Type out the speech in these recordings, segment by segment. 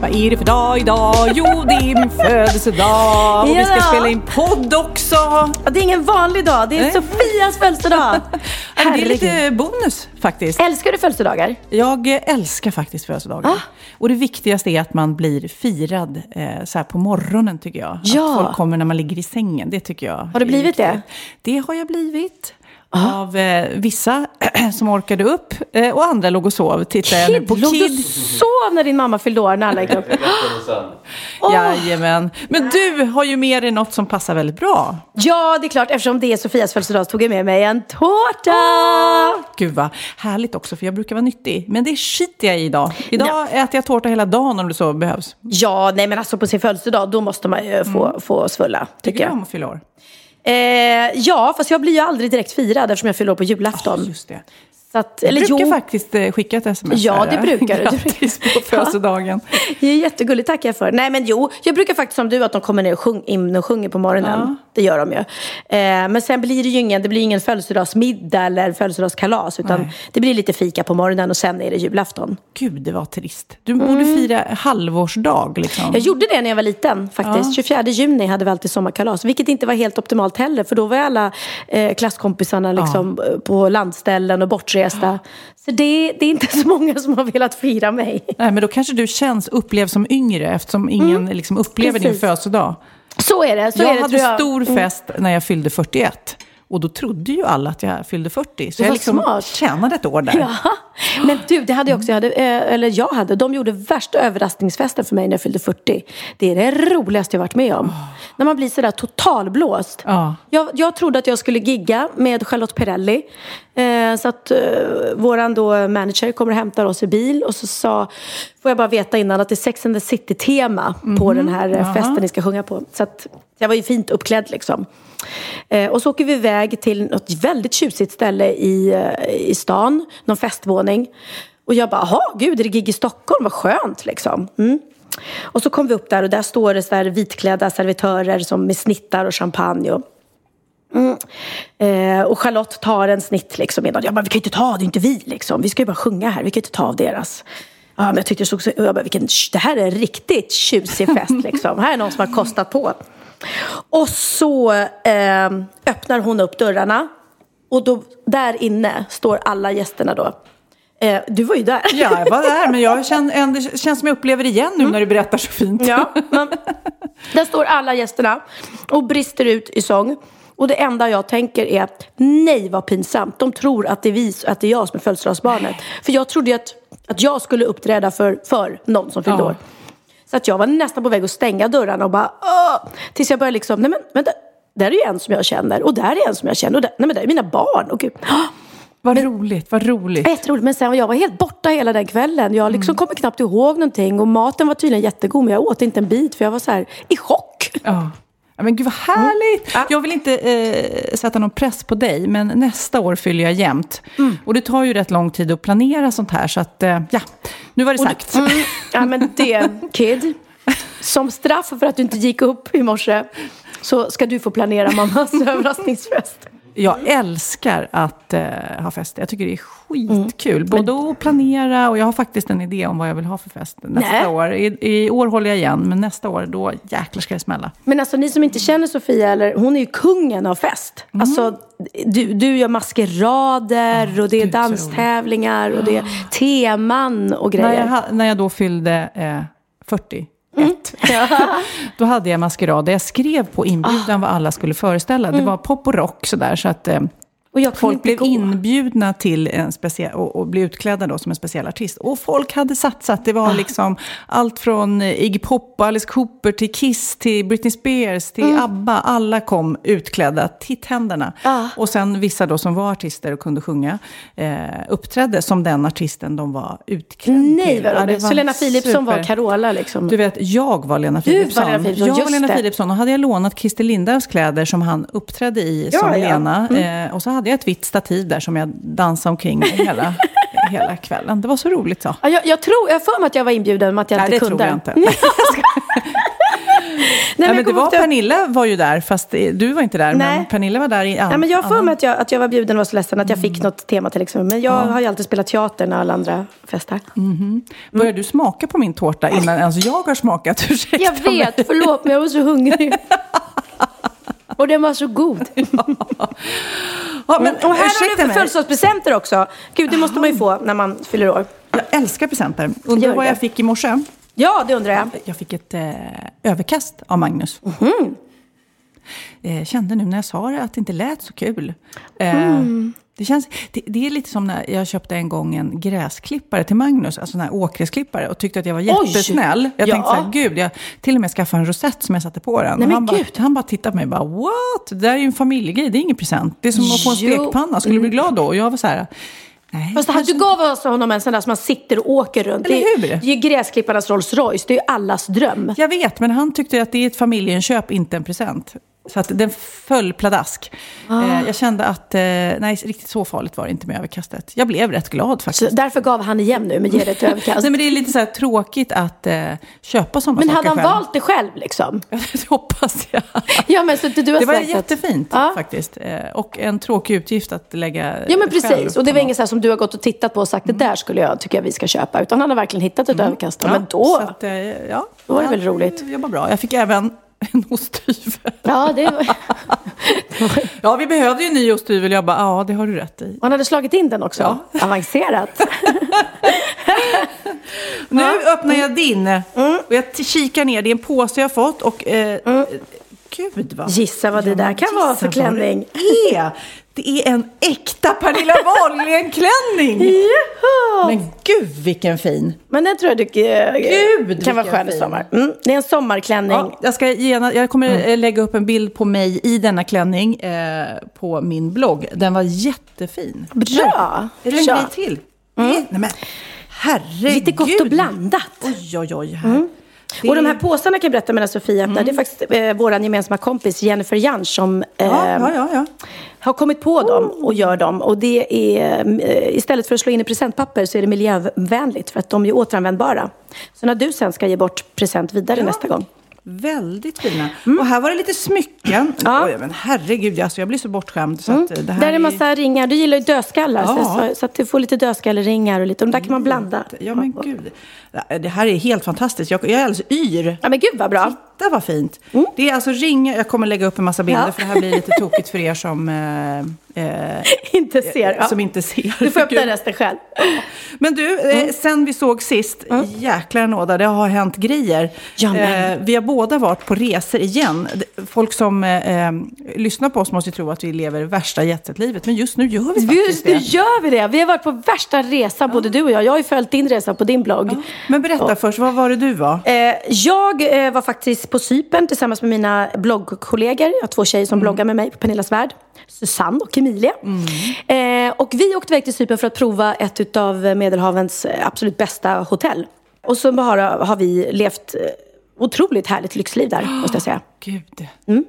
Vad är det för dag idag? Jo, det är min födelsedag och vi ska Ja. spela in podd också. Ja, Det är ingen vanlig dag, det är Nej. Sofias födelsedag. Ja, men Det är Herregud. lite bonus faktiskt. Älskar du födelsedagar? Jag älskar faktiskt födelsedagar. Ah. Och det viktigaste är att man blir firad eh, så här på morgonen tycker jag. Ja. Att folk kommer när man ligger i sängen, det tycker jag. Har du blivit det? Det har jag blivit. Ah. Av eh, vissa som orkade upp eh, och andra låg och sov. Tittar jag nu Kid, på låg du Kid. sov när din mamma fyllde år när alla gick upp? Åh. Jajamän. Men du har ju med dig något som passar väldigt bra. Ja, det är klart. Eftersom det är Sofias födelsedag så tog jag med mig en tårta. Gud vad härligt också, för jag brukar vara nyttig. Men det skiter jag i idag. Idag äter jag tårta hela dagen om det så behövs. Ja, nej men alltså på sin födelsedag då måste man ju få, få svulla, Tycker tycker du jag. om att fylla år? Eh, ja, fast jag blir ju aldrig direkt firad eftersom jag fyller år på julafton. Just det att, eller brukar jo, faktiskt eh, skicka ett sms. Ja, det brukar du. Grattis på födelsedagen. det är jättegulligt, tackar jag för. Nej men jo, jag brukar faktiskt som du att de kommer ner och sjung, in och sjunger på morgonen. Det gör de ju. Eh, men sen blir det ju ingen, det blir ingen födelsedagsmiddag eller födelsedagskalas. Utan Nej. det blir lite fika på morgonen och sen är det julafton. Gud, det var trist. Du borde fira halvårsdag liksom. Jag gjorde det när jag var liten faktiskt. 24 juni hade vi alltid sommarkalas. Vilket inte var helt optimalt heller. För då var alla eh, klasskompisarna liksom, eh, på landställen och bortresta. Så det, det är inte så många som har velat fira mig. Nej, men då kanske du känns, upplevs som yngre eftersom ingen liksom, upplever din Mm. Precis. födelsedag. Så är det. Så jag är det, hade jag. stor fest när jag fyllde 41. Och då trodde ju alla att jag fyllde 40. Så jag liksom smart. tjänade ett år där. Ja. Men du, det hade jag också. Jag hade, eh, eller jag hade. De gjorde värsta överraskningsfesten för mig när jag fyllde 40. Det är det roligaste jag varit med om. När man blir sådär totalblåst. Ja. Jag, jag trodde att jag skulle gigga med Charlotte Perrelli. Eh, så att eh, våran då manager kommer och hämtar oss i bil. Och så sa, får jag bara veta innan att det är Sex and the City-tema på den här eh, festen ni ska sjunga på. Så att jag var ju fint uppklädd liksom. Eh, och så åker vi iväg till något väldigt tjusigt ställe i, eh, i stan. Någon festvåning. Och jag bara, jaha, gud, är det gig i Stockholm? Vad skönt liksom. Mm. Och så kom vi upp där och där står det så där vitklädda servitörer som med snittar och champagne. Och, mm. eh, och Charlotte tar en snitt liksom. innan. Jag bara, vi kan ju inte ta, det är inte vi liksom. Vi ska ju bara sjunga här, vi kan ju inte ta av deras. Ja, men jag tyckte det såg så, jag bara, vilken, det här är en riktigt tjusig fest liksom. här är någon som har kostat på. Och så eh, öppnar hon upp dörrarna. Och då, där inne står alla gästerna då. Eh, du var ju där. Ja, jag var där, men jag känner, en- det känns som jag upplever det igen nu när du berättar så fint. Mm. Ja, men, där står alla gästerna och brister ut i sång. Och det enda jag tänker är nej vad pinsamt. De tror att det är, vi, att det är jag som är födelsedagsbarnet. För jag trodde att, att jag skulle uppträda för, för någon som fyllde Ja. år. Så att jag var nästan på väg att stänga dörrarna och bara Åh! Tills jag började liksom, nej men vänta. Där är ju en som jag känner och där är en som jag känner och där, nej men där är mina barn. Och gud. Vad roligt, vad roligt. Jätteroligt, men sen jag var helt borta hela den kvällen. Jag liksom kommer knappt ihåg någonting och maten var tydligen jättegod men jag åt inte en bit för jag var så här i chock. Ja. Men gud vad härligt! Mm. Jag vill inte eh, sätta någon press på dig, men nästa år fyller jag jämnt. Mm. Och det tar ju rätt lång tid att planera sånt här, så att eh, ja, nu var det sagt. Mm, ja men det, Kid. Som straff för att du inte gick upp i morse så ska du få planera mammas överraskningsfest. Jag älskar att eh, ha fest. Jag tycker det är skitkul. Både att planera och jag har faktiskt en idé om vad jag vill ha för fest nästa Nej. år. I, I år håller jag igen, men nästa år då jäklar ska det smälla. Men alltså ni som inte känner Sofia, eller, hon är ju kungen av fest. Mm. Alltså, du, du gör maskerader och det är gud, danstävlingar och det är teman och När grejer. jag, ha- när jag då fyllde eh, 41, Mm. då hade jag maskerad. där Jag skrev på inbjudan vad alla skulle föreställa. Mm. Det var pop och rock sådär. Så att, eh, Folk blev gå. inbjudna till en speciell, och, och blev utklädda då som en speciell artist. Och folk hade satsat. Det Ah. var liksom allt från Iggy Pop, Alice Cooper till Kiss, till Britney Spears, till Mm. ABBA. Alla kom utklädda, titthänderna. Ah. Och sen vissa då som var artister och kunde sjunga eh, uppträdde som den artisten de var utklädda Nej till. vad Ja, det roligt. var Så Lena Philipsson var super. Carola liksom. Du vet, jag var Lena Du var Philipsson. Lena Philipsson, jag var Lena. Philipsson och hade jag lånat Christer Lindahls kläder som han uppträdde i Ja, som ja. Mm. Lena. Eh, och så hade jag ett vitt stativ där som jag dansade omkring hela, hela kvällen. Det var så roligt så. Ja, jag, jag tror, jag för mig att jag var inbjuden men att jag Nej, inte det kunde. tror jag inte. Nej, Nej, men men det var ihåg- Pernilla var ju där, fast du var inte där. Nej. Men Pernilla var där i an- Nej, men jag har för mig att jag, att jag var bjuden och var så ledsen att jag Mm. fick något tema till exempel. Men jag har ju alltid spelat teater när alla andra festar. Började du smaka på min tårta innan ens jag har smakat? Ursäkta Jag vet, mig. förlåt men jag var så hungrig. Och den var så god. Ja, men, och här har ursäkta du mig. födelsedagspresenter också. Gud, det måste man ju få när man fyller år. Jag älskar presenter. Undrar vad jag fick i morse? Ja, det undrar jag. Jag fick ett eh, överkast av Magnus. Mhm. Eh, kände nu när jag sa det att det inte lät så kul. Eh, Mm. Det, känns, det, det är lite som när jag köpte en gång en gräsklippare till Magnus, alltså en här åkgräsklippare, och tyckte att jag var jättesnäll. Jag Ja. tänkte så här, gud, jag till och med skaffade en rosett som jag satte på den. Nej, han, bara, han bara tittade på mig och bara, what? Det där är ju en familjegrej, det är ingen present. Det är som att få en stekpanna, skulle du bli glad då? Och jag var så här, nej. Fast han, du gav alltså honom en sån där som man sitter och åker runt. Eller det, är- hur? det är ju gräsklipparnas Rolls Royce. Det är ju allas dröm. Jag vet, men han tyckte att det är ett familjeinköp, inte en present. Så att den föll pladask. Ah. Eh, jag kände att, eh, nej, riktigt så farligt var det inte med överkastet. Jag blev rätt glad Så faktiskt. därför gav han igen nu med ge det ett överkast. Nej, men det är lite så här tråkigt att eh, köpa sådana Men saker hade han själv. valt det själv liksom? det hoppas jag. Ja, men så du har Det var att- jättefint Ja. faktiskt. Och en tråkig utgift att lägga Ja men precis, och det var inget så som du har gått och tittat på och sagt det där skulle jag tycka vi ska köpa. Utan han har verkligen hittat ett överkast. Ja, men Så då, att, ja, Då var det väl roligt. Det var bra. Jag fick även en osthyvel. ja det var... Ja, vi behövde ju en ny osthyvel. Jag bara, ja, det har du rätt i. Han hade slagit in den också. Avancerat. Nu öppnar jag din. Och jag kikar ner. Det är en påse jag fått. Och, eh, Gud vad... Gissa vad det där kan vara för Gissa vad klänning. Det är, det är en äkta Pernilla Wahlgren-klänning. Men gud vilken fin. Men den tror jag du, eh, Gud, kan vara skön i sommar. Mm, det är en sommarklänning. Ja, jag, ska gena, jag kommer eh, lägga upp en bild på mig i denna klänning eh, på min blogg. Den var jättefin. Bra! Är det en grej till? Är- Nej men herregud. Lite gott och blandat. Oj, oj, oj. Här. Det Och de är- här påsarna kan jag berätta medan Sofia öppnar. Det är faktiskt eh, vår gemensamma kompis Jennifer Jansch som eh, Ja, ja, ja. ja. har kommit på dem och gör dem. Och det är, eh, istället för att slå in i presentpapper så är det miljövänligt för att de är återanvändbara. Så när du sen ska ge bort present vidare nästa gång. Väldigt fina. Och här var det lite smycken. Mm. Ja. Mm. Oj, men herregud, alltså, jag blir så bortskämd. Så att, eh, det här Där är en massa ringar. Du gillar ju dödskallar. Ja. Så, så att du får lite dödskalleringar och lite. Och där kan man blanda. Ja, men gud. Det här är helt fantastiskt. Jag, jag är alldeles yr. Ja men gud vad bra. Det var fint. Det är alltså ringar. Jag kommer lägga upp en massa bilder Mm. Ja. för det här blir lite tokigt för er som, eh, eh, Inte ser. Ja. som inte ser. Du får öppna resten själv. Men du, eh, sen vi såg sist, jäklar nåda, det har hänt grejer. Eh, vi har båda varit på resor igen. Folk som eh, eh, lyssnar på oss måste ju tro att vi lever värsta jetset-livet, men just nu gör vi faktiskt Just nu det. gör vi det. Vi har varit på värsta resa, både du och jag. Jag har ju följt din resa på din blogg. Men berätta först, vad var det du var? Eh, jag eh, var faktiskt på Cypern tillsammans med mina bloggkollegor. Jag har två tjejer som bloggar med mig på Pernillas värld. Susanne och Emilia. Eh, och vi åkte iväg till Cypern för att prova ett av Medelhavens eh, absolut bästa hotell. Och så bara har vi levt eh, otroligt härligt lyxliv där, måste jag säga. Gud. Mm.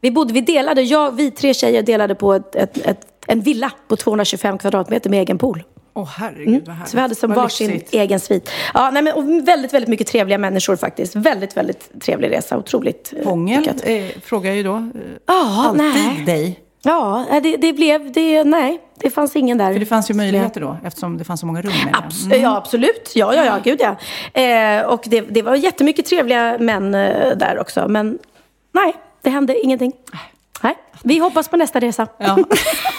Vi bodde, vi delade, jag, vi tre tjejer delade på ett, ett, ett, en villa på 225 kvadratmeter med egen pool. Åh herregud vad härligt. Mm. Så vi hade som Vad varsin lyxigt. egen svit. Ja, nej, men, och väldigt, väldigt mycket trevliga människor faktiskt. Väldigt, väldigt trevlig resa. Otroligt eh, Hångel lyckat. eh, frågar jag ju då. Eh, Ja, alltid nej. dig. Ja, nej, det, det blev, det, nej, det fanns ingen där. För det fanns ju möjligheter då, eftersom det fanns så många rum. Abs- Ja, absolut. Ja, ja, ja, gud ja. Eh, och det, det var jättemycket trevliga män eh, där också. Men nej, det hände ingenting. Nej, vi hoppas på nästa resa. Ja.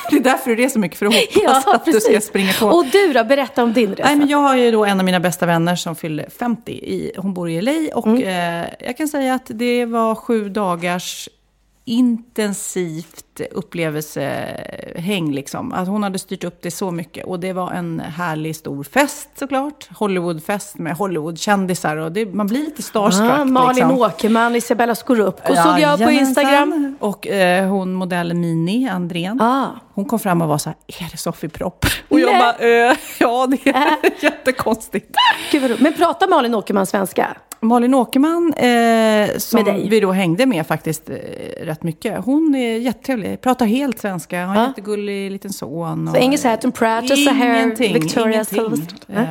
Det är därför du reser mycket, för att hoppas att du ska springa på. Och du då, berätta om din resa. Nej, men jag har ju då en av mina bästa vänner som fyllde 50. I, hon bor i LA och Mm. eh, jag kan säga att det var sju dagars intensivt upplevelsehäng. Liksom. Att hon hade styrt upp det så mycket. Och det var en härlig stor fest såklart. Hollywoodfest med Hollywoodkändisar. Och det, man blir lite starstruck. Ah, Malin liksom. Åkerman, Isabella Scorupco såg jag på. Instagram. Och eh, hon modellen Mini, Andrén. Ah. Hon kom fram och var så här, är det Sofie Propp? Och jag Nej. bara, eh, ja det är jättekonstigt. Gud. Men pratar Malin Åkerman svenska? Malin Åkerman, eh, som vi då hängde med faktiskt eh, rätt mycket. Hon är jättetrevlig, pratar helt svenska, har en jättegullig liten son. Så engelska Hatton Pratt och så här Victoria ingenting. Eh,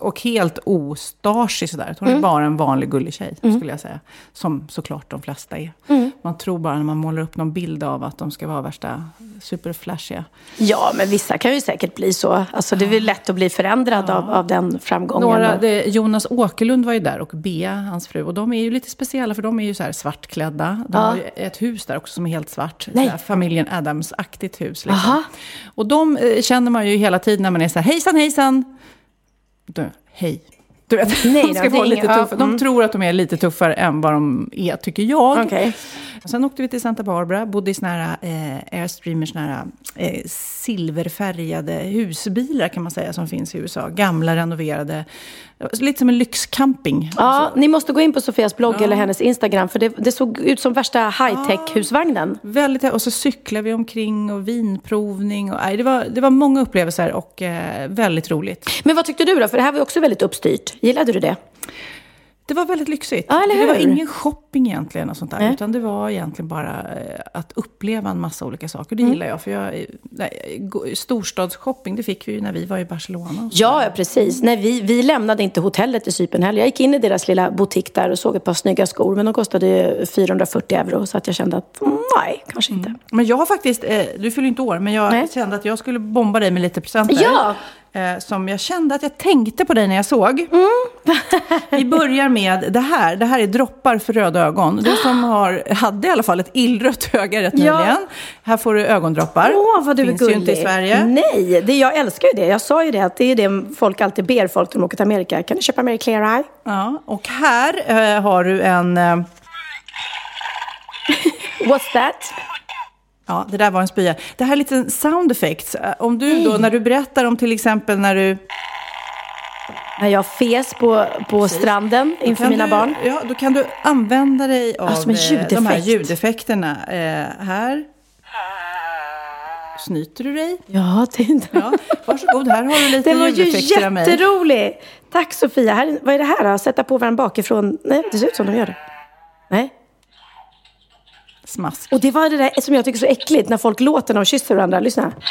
och helt ostagig sådär. Hon Mm. är bara en vanlig gullig tjej, skulle jag säga. Som såklart de flesta är. Mm. Man tror bara när man målar upp någon bild av att de ska vara värsta superflashiga. Ja, men vissa kan ju säkert bli så. Alltså, det är väl lätt att bli förändrad av, av den framgången. Några, det, Jonas Åkerlund var ju där och Bea, hans fru. Och de är ju lite speciella för de är ju så svartklädda. De Ja. har ju ett hus där också som är helt svart. Här, familjen Adams-aktigt hus. Liksom. Och de eh, känner man ju hela tiden när man är så här, hejsan hejsan. Du, hej. Du vet, Nej, de ska ingen- lite ja, tuffa. De mm. tror att de är lite tuffare än vad de är, tycker jag. Okej. Sen åkte vi till Santa Barbara, bodde i såna här eh, Airstreamers, såna här eh, silverfärgade husbilar kan man säga som finns i USA. Gamla, renoverade. Lite som en lyxcamping. Ja, ni måste gå in på Sofias blogg eller hennes Instagram för det, det såg ut som värsta high-tech-husvagnen. Väldigt, och så cyklade vi omkring och vinprovning. Och, nej, det, var, det var många upplevelser och eh, väldigt roligt. Men vad tyckte du då? För det här var ju också väldigt uppstyrt. Gillade du det? Det var väldigt lyxigt. Eller det var ingen shopping egentligen och sånt där. Nej. Utan det var egentligen bara eh, att uppleva en massa olika saker. Det Mm. gillar jag. För jag, nej, gå- storstadsshopping, det fick vi ju när vi var i Barcelona. Ja, ja precis. Nej, vi, vi lämnade inte hotellet i Cypern heller. Jag gick in i deras lilla butik där och såg ett par snygga skor. Men de kostade ju 440 euro. Så att jag kände att mm, nej, kanske inte. Men jag har faktiskt, eh, du fyller inte år, men jag Nej. kände att jag skulle bomba dig med lite presenter. Ja! Eh, som jag kände att jag tänkte på dig när jag såg. Mm. Vi börjar med det här. Det här är droppar för röda ögon. Du som har, hade i alla fall ett illrött öga rätt Ja. nyligen. Här får du ögondroppar. Åh, vad du är Finns gullig. ju inte i Sverige. Nej, det, jag älskar ju det. Jag sa ju det, att det är det folk alltid ber folk när de åker till Amerika. Kan du köpa mer Clear Eye? Ja, och här eh, har du en... Eh, What's that? Ja, det där var en spya. Det här är lite sound effects. Om du då, när du berättar om till exempel när du... När jag fes på, på stranden inför mina du, barn. Ja, då kan du använda dig av som en eh, de här ljudeffekt. ljudeffekterna. Eh, här. Snyter du dig? Ja, det, Ja, varsågod, här har du lite det var ju ljudeffekter av mig. jätteroligt. Tack Sofia. Här, vad är det här då? Sätta på varandra bakifrån? Nej, det ser ut som de gör det. Nej. Smask. Och det var det där som jag tycker är så äckligt när folk låter när de kysser varandra. Lyssna.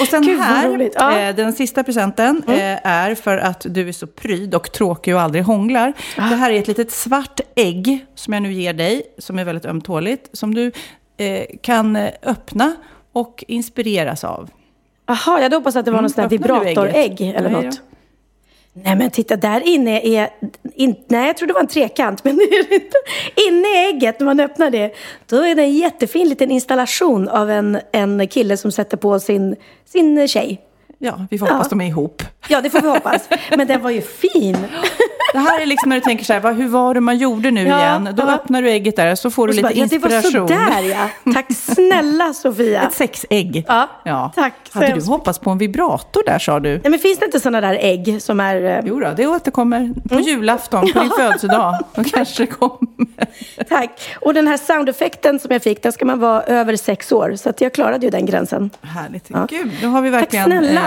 Och sen Gud, här. Ja. Mm. eh, den sista presenten eh, är för att du är så pryd och tråkig och aldrig hånglar. Ah. Det här är ett litet svart ägg som jag nu ger dig, som är väldigt ömtåligt, som du eh, kan öppna och inspireras av. Jaha, jag hade hoppats att det var något sånt där vibratorägg eller Nej, något. då. Nej men titta, där inne är... In, nej, jag trodde det var en trekant, men nu är det inte. Inne i ägget, när man öppnar det, då är det en jättefin liten installation av en, en kille som sätter på sin, sin tjej. Ja, vi får hoppas Ja. de är ihop. Ja, det får vi hoppas. Men den var ju fin. Det här är liksom när du tänker så här, vad, hur var det man gjorde nu Ja, igen? Då ja. öppnar du ägget där så får du så lite bara, ja, det var inspiration. sådär ja. Tack snälla Sofia. Ett sexägg. Ja, tack så Hade du hoppats på en vibrator där sa du? Nej, men finns det inte sådana där ägg som är... eh, Jo då, det återkommer på Mm. julafton, på din födelsedag. Då kanske det kommer. Tack. Och den här soundeffekten som jag fick, den ska man vara över sex år. Så jag klarade ju den gränsen. Härligt. Ja. Gud, nu har vi verkligen snälla.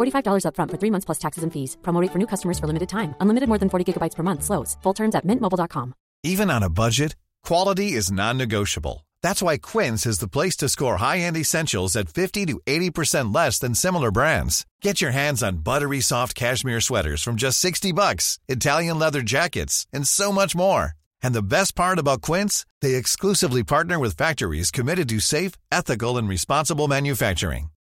$45 upfront for three months plus taxes and fees. Promo for new customers for limited time. Unlimited more than 40 gigabytes per month. Slows. Full terms at mintmobile.com. Even on a budget, quality is non-negotiable. That's why Quince is the place to score high-end essentials at 50 to 80% less than similar brands. Get your hands on buttery soft cashmere sweaters from just 60 bucks, Italian leather jackets, and so much more. And the best part about Quince, they exclusively partner with factories committed to safe, ethical, and responsible manufacturing.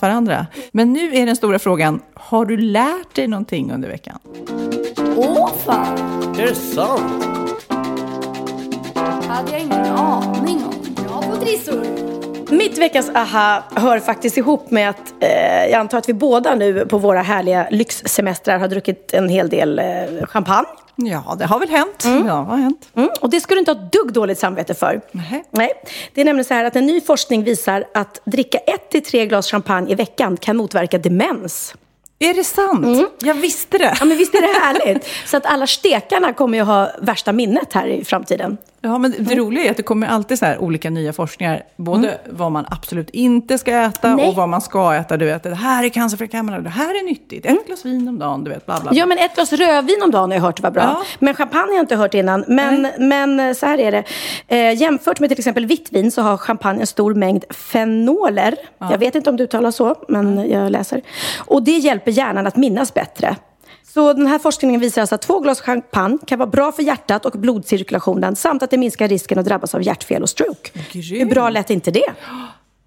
Varandra. Men nu är den stora frågan, har du lärt dig någonting under veckan? Åh fan! Är det sant? hade jag ingen aning om. Bra på trissor! Mitt veckans aha hör faktiskt ihop med att eh, jag antar att vi båda nu på våra härliga lyxsemestrar har druckit en hel del eh, champagne. Ja, det har väl hänt. Ja, det har hänt. Mm, och det ska du inte ha dugg dåligt samvete för. Nej. Nej. Det är nämligen så här att en ny forskning visar att dricka ett till tre glas champagne i veckan kan motverka demens. Är det sant? Jag visste det. Ja, men visst är det härligt? Så att alla stekarna kommer ju ha värsta minnet här i framtiden. Ja, men det roliga är att det kommer alltid så olika nya forskningar. Både vad man absolut inte ska äta Nej. och vad man ska äta. Du vet, det här är cancerframkallande, det här är nyttigt. Ett glas vin om dagen, du vet, bla bla. bla. Ja, men ett glas rödvin om dagen har jag hört var bra. Ja. Men champagne har jag inte hört innan. Men, men eh, så här är det. Eh, jämfört med till exempel vitt vin så har champagne en stor mängd fenoler. Jag vet inte om du uttalar så, men jag läser. Och det hjälper hjärnan att minnas bättre. Så den här forskningen visar alltså att två glas champagne kan vara bra för hjärtat och blodcirkulationen samt att det minskar risken att drabbas av hjärtfel och stroke. Grymt. Hur bra lät inte det?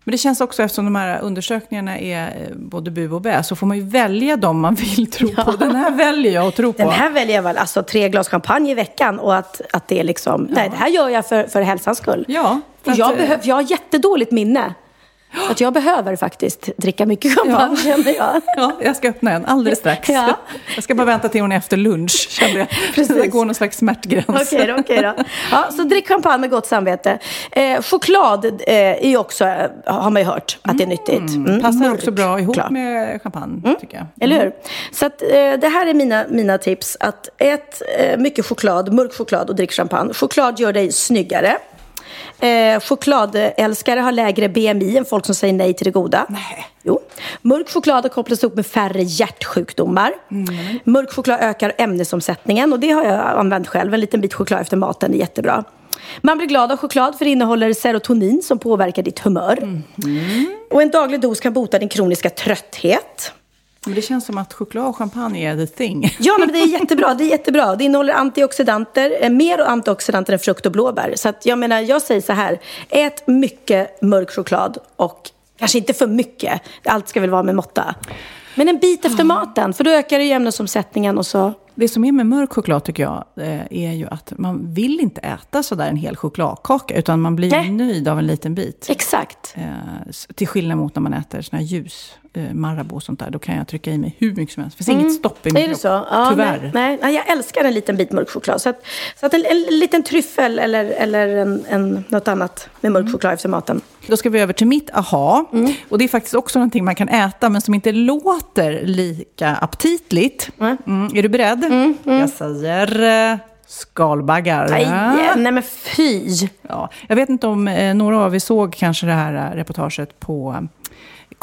Men det känns också, eftersom de här undersökningarna är eh, både bu och bä, så får man ju välja dem man vill tro på. Den här väljer jag att tro på. Den här väljer jag väl, alltså tre glas champagne i veckan och att, att det är liksom, nej det här gör jag för, för hälsans skull. Ja, för jag, att, eh, behöv, jag har jättedåligt minne. Så Att jag behöver faktiskt dricka mycket champagne känner jag. Ja, jag ska öppna en alldeles strax. Ja. Jag ska bara vänta till hon är efter lunch, kände jag. Precis. Det går någon slags smärtgräns. Okej då, okej då. Ja, så drick champagne med gott samvete. Eh, choklad eh, är också, har man ju hört, att det är nyttigt. Mm. Passar också bra ihop Choklad. med champagne, tycker jag. Eller hur? Så att, eh, det här är mina, mina tips. Att ät eh, mycket choklad, mörk choklad och drick champagne. Choklad gör dig snyggare. Eh, chokladälskare har lägre BMI än folk som säger nej till det goda. Nej. Jo. Mörk choklad har kopplats ihop med färre hjärtsjukdomar. Mörk choklad ökar ämnesomsättningen och det har jag använt själv. En liten bit choklad efter maten är jättebra. Man blir glad av choklad för det innehåller serotonin som påverkar ditt humör. Och en daglig dos kan bota din kroniska trötthet. Men det känns som att choklad och champagne är the thing. Ja, men det är jättebra. Det är jättebra. Det innehåller antioxidanter, eh, mer antioxidanter än frukt och blåbär. Så att jag menar, jag säger så här. Ät mycket mörk choklad och kanske inte för mycket. Allt ska väl vara med måtta. Men en bit efter maten, för då ökar det ju ämnesomsättningen och så. Det som är med mörk choklad tycker jag eh, är ju att man vill inte äta sådär en hel chokladkaka. Utan man blir Nej. nöjd av en liten bit. Exakt. Eh, till skillnad mot när man äter såna här ljus, eh, Marabou och sånt där. Då kan jag trycka i mig hur mycket som helst. Det finns inget stopp i min Mm. Kropp. Ja, Tyvärr. Nej, nej, nej, jag älskar en liten bit mörk choklad. Så att, så att en, en liten tryffel eller, eller en, en, något annat med mörk choklad efter maten. Då ska vi över till mitt aha. Mm. Och det är faktiskt också någonting man kan äta, men som inte låter lika aptitligt. Mm, är du beredd? Jag säger eh, skalbaggar. Nej, nej men fy! Ja, jag vet inte om eh, några av er såg kanske det här eh, reportaget på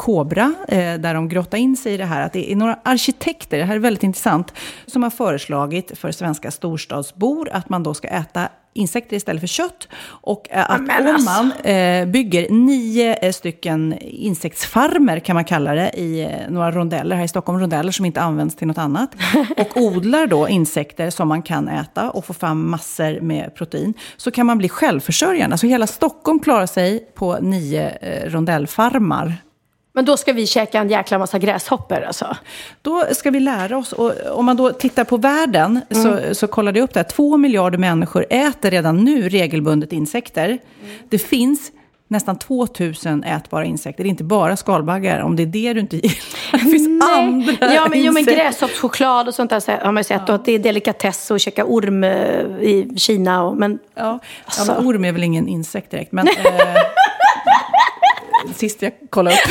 Kobra, eh, där de grottar in sig i det här. Att det är några arkitekter, det här är väldigt intressant, som har föreslagit för svenska storstadsbor att man då ska äta insekter istället för kött. Och eh, att om alltså. man eh, bygger nio stycken insektsfarmer, kan man kalla det, i några rondeller här i Stockholm, rondeller som inte används till något annat, och odlar då insekter som man kan äta och få fram massor med protein, så kan man bli självförsörjande. Alltså hela Stockholm klarar sig på nio rondellfarmar. Men då ska vi käka en jäkla massa gräshoppor alltså. Då ska vi lära oss, och om man då tittar på världen, så, så kollade jag upp det här. Två miljarder människor äter redan nu regelbundet insekter. Det finns nästan 2000 ätbara insekter, inte bara skalbaggar, om det är det du inte gillar. Det finns andra Ja, men, jo, men gräshoppschoklad och sånt där har man ju sett. Och att det är delikatess att käka orm eh, i Kina. Och, men Ja, ja Alltså. men orm är väl ingen insekt direkt, men... Eh, sist jag kollade upp.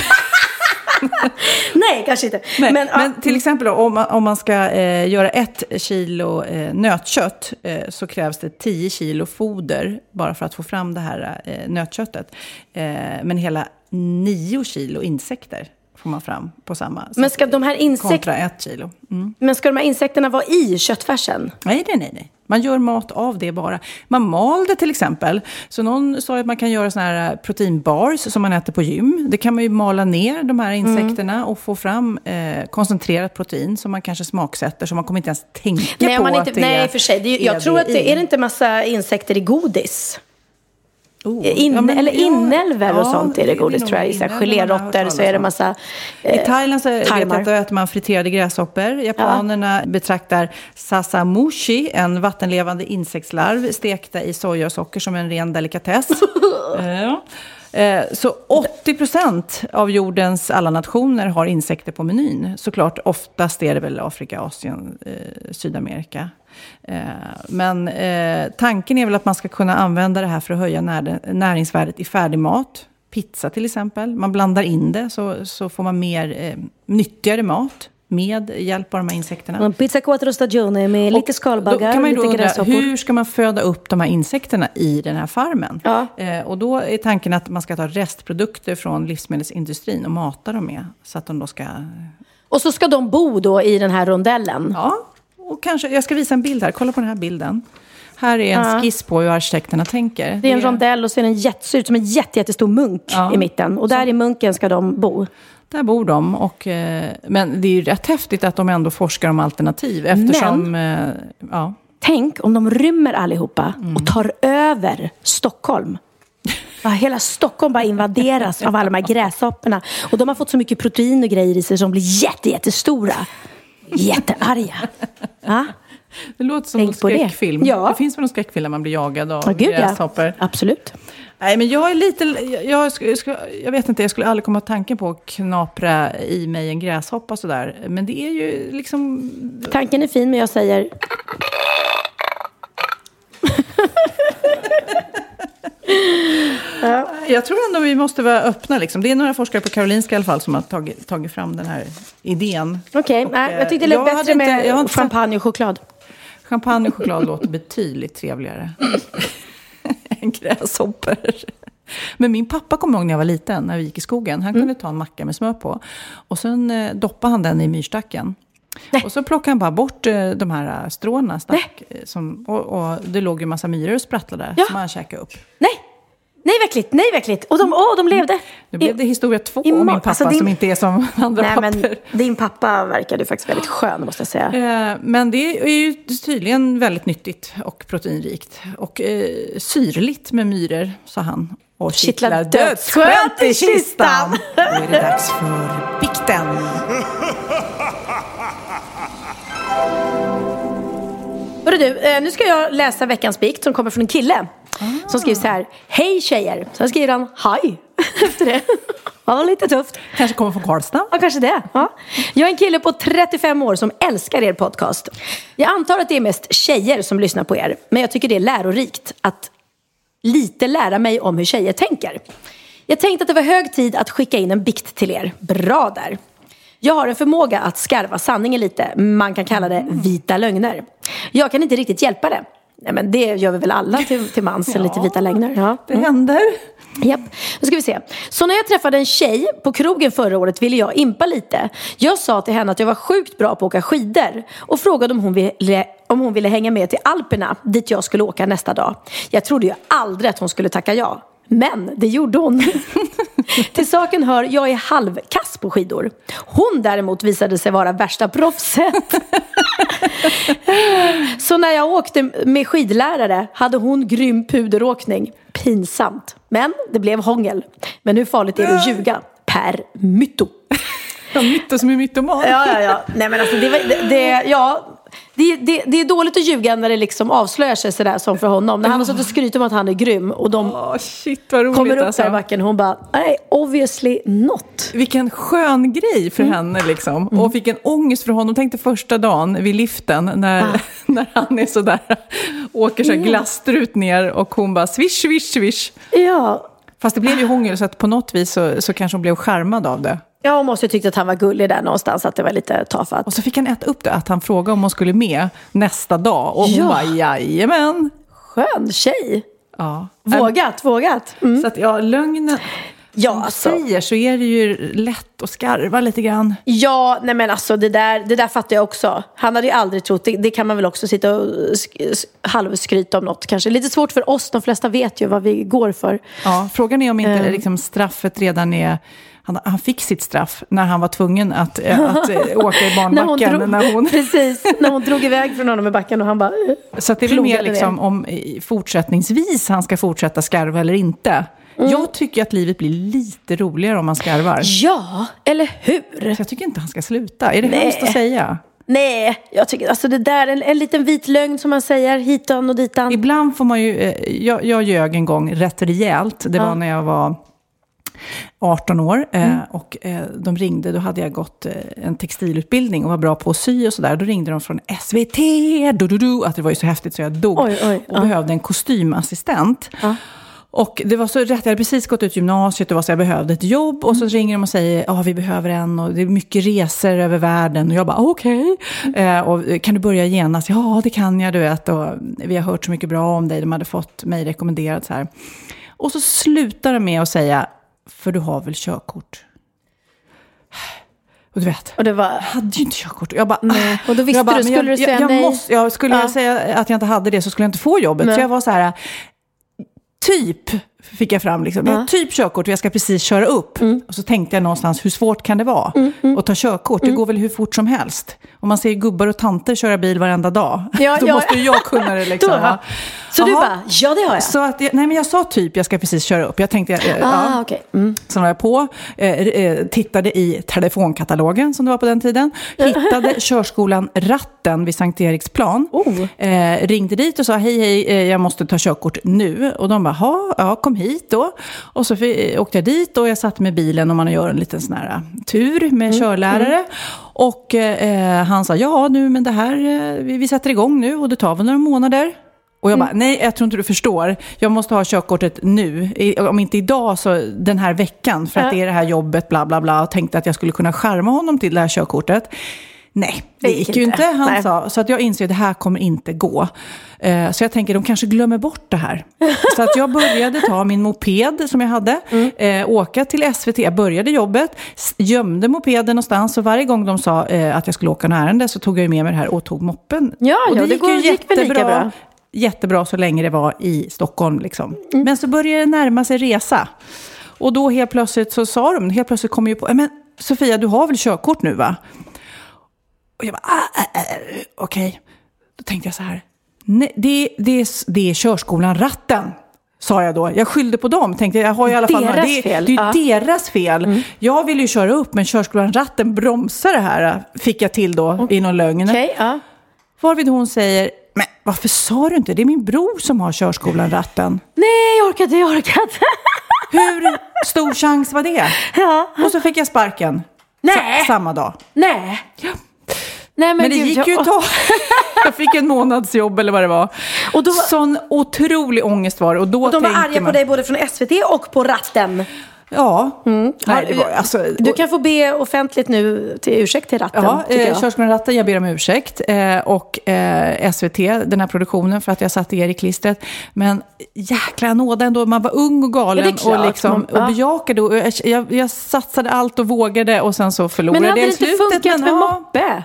nej, kanske inte. Men, men, ja, till exempel då, om man, om man ska eh, göra ett kilo eh, nötkött eh, så krävs det 10 kilo foder bara för att få fram det här eh, nötköttet. Eh, men hela 9 kilo insekter får man fram på samma. Så Men ska de här insek- Kontra ett kilo. Mm. men ska de här insekterna vara i köttfärsen? Nej, nej, nej, nej. Man gör mat av det bara. Man mal det till exempel. Så någon sa att man kan göra såna här proteinbars som man äter på gym. Det kan man ju mala ner de här insekterna och få fram eh, koncentrerat protein som man kanske smaksätter. Så man kommer inte ens tänka Nej, på man inte, att det nej, för sig. Det jag tror att det är det inte massa insekter i godis. Oh, In, ja, men- eller ja, inälvor och ja, sånt är det godis tror jag. I så här Geléråttor så talas är det massa... I eh, Thailand så jag tarmar. att då äter man friterade gräshoppor. Japanerna betraktar sasamushi, en vattenlevande insektslarv, stekta i soja och socker som en ren delikatess. ja. Eh, Så 80 procent av jordens alla nationer har insekter på menyn. Såklart, oftast är det väl Afrika, Asien, eh, Sydamerika. Eh, Men eh, tanken är väl att man ska kunna använda det här för att höja när, näringsvärdet i färdig mat. Pizza till exempel. Man blandar in det så, så får man mer eh, nyttigare mat med hjälp av de här insekterna. Pizza quattro stagione med lite skalbaggar, kan man lite undra, gräshoppor. hur ska man föda upp de här insekterna i den här farmen? Ja. Eh, och då är tanken att man ska ta restprodukter från livsmedelsindustrin och mata dem med. Så att de då ska... Och så ska de bo då i den här rondellen. Ja, och kanske, jag ska visa en bild här. Kolla på den här bilden. Här är en Ja. skiss på hur arkitekterna tänker. Det är en rondell och så är det en jätte, ser ut som en jätte, jättestor munk Ja. i mitten. Och där i munken ska de bo. Där bor de. Och, eh, men det är ju rätt häftigt att de ändå forskar om alternativ. Eftersom... Eh, ja. Tänk om de rymmer allihopa Mm. och tar över Stockholm. Ja, hela Stockholm bara invaderas av alla de här gräshopporna. Och de har fått så mycket protein och grejer i sig som blir jätte, jättestora. Jättearga. Ja, Det låter som Tänk en på det. skräckfilm. Ja. Det finns väl någon skräckfilm där man blir jagad av gud ja. gräshoppor. Absolut. Nej, men jag är lite... Jag, jag, jag vet inte, jag skulle aldrig komma tanken på att knapra i mig en gräshoppa sådär. Men det är ju liksom... Tanken är fin men jag säger Jag tror ändå vi måste vara öppna. Liksom. Det är några forskare på Karolinska i alla fall som har tagit, tagit fram den här idén. okej. Och, nej, eh, jag tyckte det lät bättre med inte champagne och choklad. Champagne och choklad låter betydligt trevligare än gräshoppor. Men min pappa kommer ihåg när jag var liten, när vi gick i skogen. Han kunde ta en macka med smör på. Och sen eh, doppade han den i myrstacken. Och så plockade han bara bort eh, de här eh, stråna. Stack, eh, som, och, och det låg ju en massa myror och sprattlade Ja. som han käkade upp. Nej! Nej, verkligt! Nej, verkligt! Och de, åh, de levde! Nu blev det historia två om min pappa alltså, din- som inte är som andra Nej, papper. men din pappa verkade faktiskt väldigt skön, måste jag säga. Eh, Men det är ju tydligen väldigt nyttigt och proteinrikt. Och eh, syrligt med myror, sa han. Och Kittlar dödsskönt i kistan. Då är det dags för bikten. Hörru du, eh, nu ska jag läsa veckans bikt som kommer från en kille. Som skriver så här. Hej tjejer! Sen skriver han haj efter det. Ja, lite tufft. Kanske kommer från Karlstad. Ja, kanske det. Ja. Jag är en kille på 35 år som älskar er podcast. Jag antar att det är mest tjejer som lyssnar på er. Men jag tycker det är lärorikt att lite lära mig om hur tjejer tänker. Jag tänkte att det var hög tid att skicka in en bikt till er. Bra där! Jag har en förmåga att skarva sanningen lite. Man kan kalla det vita lögner. Jag kan inte riktigt hjälpa det. Nej, men det gör vi väl alla till, till mans, lite vita lögner. Ja. Det händer. Japp, nu ska vi se. Så när jag träffade en tjej på krogen förra året ville jag impa lite. Jag sa till henne att jag var sjukt bra på att åka skidor och frågade om hon ville, om hon ville hänga med till Alperna dit jag skulle åka nästa dag. Jag trodde ju aldrig att hon skulle tacka ja. Men det gjorde hon. Till saken hör, jag är halvkass på skidor. Hon däremot visade sig vara värsta proffset. Så när jag åkte med skidlärare hade hon grym puderåkning. Pinsamt. Men det blev hångel. Men hur farligt är det att ljuga? Per mytto. Jag myttar som är mytoman. Ja, ja, ja. Nej, men alltså, det, det, ja, det, det, det är dåligt att ljuga när det liksom avslöjar sig sådär som för honom. När han har suttit och skrytit om att han är grym och de Åh, shit vad roligt kommer upp alltså. där i backen och hon bara, nej, obviously not. Vilken skön grej för Mm. henne liksom. Och vilken ångest för honom. Tänkte första dagen vid liften när, Ah. när han är sådär, åker så här glasstrut ner och hon bara swish, swish, swish. Ja, Fast det blev ju hångel så att på något vis så, så kanske hon blev skärmad av det. Jag måste ju tyckt att han var gullig där någonstans, att det var lite tafatt. Och så fick han äta upp det, att han frågade om hon skulle med nästa dag. Och hon Ja. bara, jajamän. Skön tjej. Ja. Vågat, vågat. Mm. Så att ja, lögnen, Ja, som du alltså. säger så är det ju lätt att skarva lite grann. Ja, nej men alltså det där, det där fattar jag också. Han hade ju aldrig trott, det, det kan man väl också sitta och sk- halvskryta om något kanske. Lite svårt för oss, de flesta vet ju vad vi går för. Ja, frågan är om inte Eh. liksom, straffet redan är... Han, han fick sitt straff när han var tvungen att, eh, att eh, åka i barnbacken. När hon, Precis, när hon drog iväg från honom i backen och han bara... eh. så det är väl mer liksom, ner. om fortsättningsvis han ska fortsätta skarva eller inte. Mm. Jag tycker att livet blir lite roligare om man skarvar. Ja, eller hur? Så jag tycker inte han ska sluta. Är det Nej. hemskt att säga? Nej, jag tycker alltså det där, en, en liten vit lögn som man säger, hitan och ditan. Ibland får man ju... Jag, jag ljög en gång rätt rejält. Det var när jag var 18 år. Eh, och eh, de ringde, då hade jag gått eh, en textilutbildning och var bra på att sy och sådär. Då ringde de från SVT, du, du, du, att det var ju så häftigt så jag dog. Oj, oj, och ja. behövde en kostymassistent. Och det var så rätt, jag hade precis gått ut gymnasiet, det var så jag behövde ett jobb. Och så ringer de och säger, ja vi behöver en och det är mycket resor över världen. Och jag bara, okej. Eh, och kan du börja genast? Ja, det kan jag, du vet. Och vi har hört så mycket bra om dig, de hade fått mig rekommenderat så här. Och så slutar de med att säga, för du har väl körkort? Och du vet, Och det var... jag hade ju inte körkort. Jag bara, Nej. Och då visste bara, du, skulle jag, du säga jag, jag nej? Måste, jag skulle Ja. jag säga att jag inte hade det så skulle jag inte få jobbet. Nej. Så jag var så här, typ fick jag fram. Liksom. Jag har typ körkort och jag ska precis köra upp. Mm. Och så tänkte jag någonstans, hur svårt kan det vara att ta körkort? Mm. Det går väl hur fort som helst. Om man ser gubbar och tanter köra bil varenda dag, Ja, då ja. måste ju jag kunna det. Liksom, Då, Så du Jaha. bara, ja det har jag. Så att, jag- nej men jag sa typ, jag ska precis köra upp. Jag tänkte, eh, ah, ja. okej. Mm. Sen var jag på, eh, eh, tittade i telefonkatalogen som det var på den tiden. Hittade körskolan Ratten vid Sankt Eriksplan. Oh. Eh, ringde dit och sa hej hej, eh, jag måste ta körkort nu. Och de bara, "Ha, ja kom hit då. Och så fi- åkte jag dit och jag satt med bilen och man gör en liten sån här eh, tur med körlärare. Och eh, han sa, ja nu men det här, eh, vi, vi sätter igång nu och det tar väl några månader. Och jag bara, nej jag tror inte du förstår. Jag måste ha körkortet nu. Om inte idag så den här veckan. För att Ja. det är det här jobbet, bla bla bla. Och tänkte att jag skulle kunna skärma honom till det här körkortet. Nej, det, Det gick gick ju inte. inte. Han Nej. sa, så att jag inser att det här kommer inte gå. Eh, så jag tänker, de kanske glömmer bort det här. så att jag började ta min moped som jag hade, Mm. eh, åka till SVT. Jag började jobbet, gömde mopeden någonstans. Så varje gång de sa eh, att jag skulle åka något ärende så tog jag med mig det här och tog moppen. Ja, och ja, det gick går- ju gick väl lika jättebra. bra. Jättebra så länge det var i Stockholm. Liksom. Mm. Men så började det närma sig resa. Och då helt plötsligt så sa de, helt plötsligt kom ju på, "Ja, men Sofia du har väl körkort nu va? Och jag bara, ah, ah, ah, okej. Då tänkte jag så här, nej, det, det, är, det är körskolan Ratten. Sa jag då. Jag skyllde på dem. Tänkte jag har i alla fall Deras det, fel. Det är ju Ja. Mm. deras fel. Jag vill ju köra upp men körskolan Ratten bromsar det här. Fick jag till då i någon lögn. Okej, ja. Varvid hon säger, men varför sa du inte? Det är min bror som har körskolan Ratten. Nej, jag orkar inte, jag orkar inte. Hur stor chans var det? ja. Och så fick jag sparken. Nej. Sa- Samma dag. Nej. Nej, men, Men det gud, gick jag- ju ett tag. Jag fick en månadsjobb eller vad det var. Och då var- Sån otrolig ångest var det. Och då Och de var arga på man, dig både från SVT och på ratten. Ja. Nej, det var, alltså, Du kan få be offentligt nu till ursäkt till ratten, Ja, eh, jag. Körskolan Ratten, jag ber om ursäkt. Eh, och eh, SVT, den här produktionen, för att jag satte er i klistret. Men jäkla nåda ändå, man var ung och galen Ja, är och, liksom, och bejakade. Och jag, jag, jag satsade allt och vågade och sen så förlorade Men hade jag det i inte slutet. funkat med ja, moppe?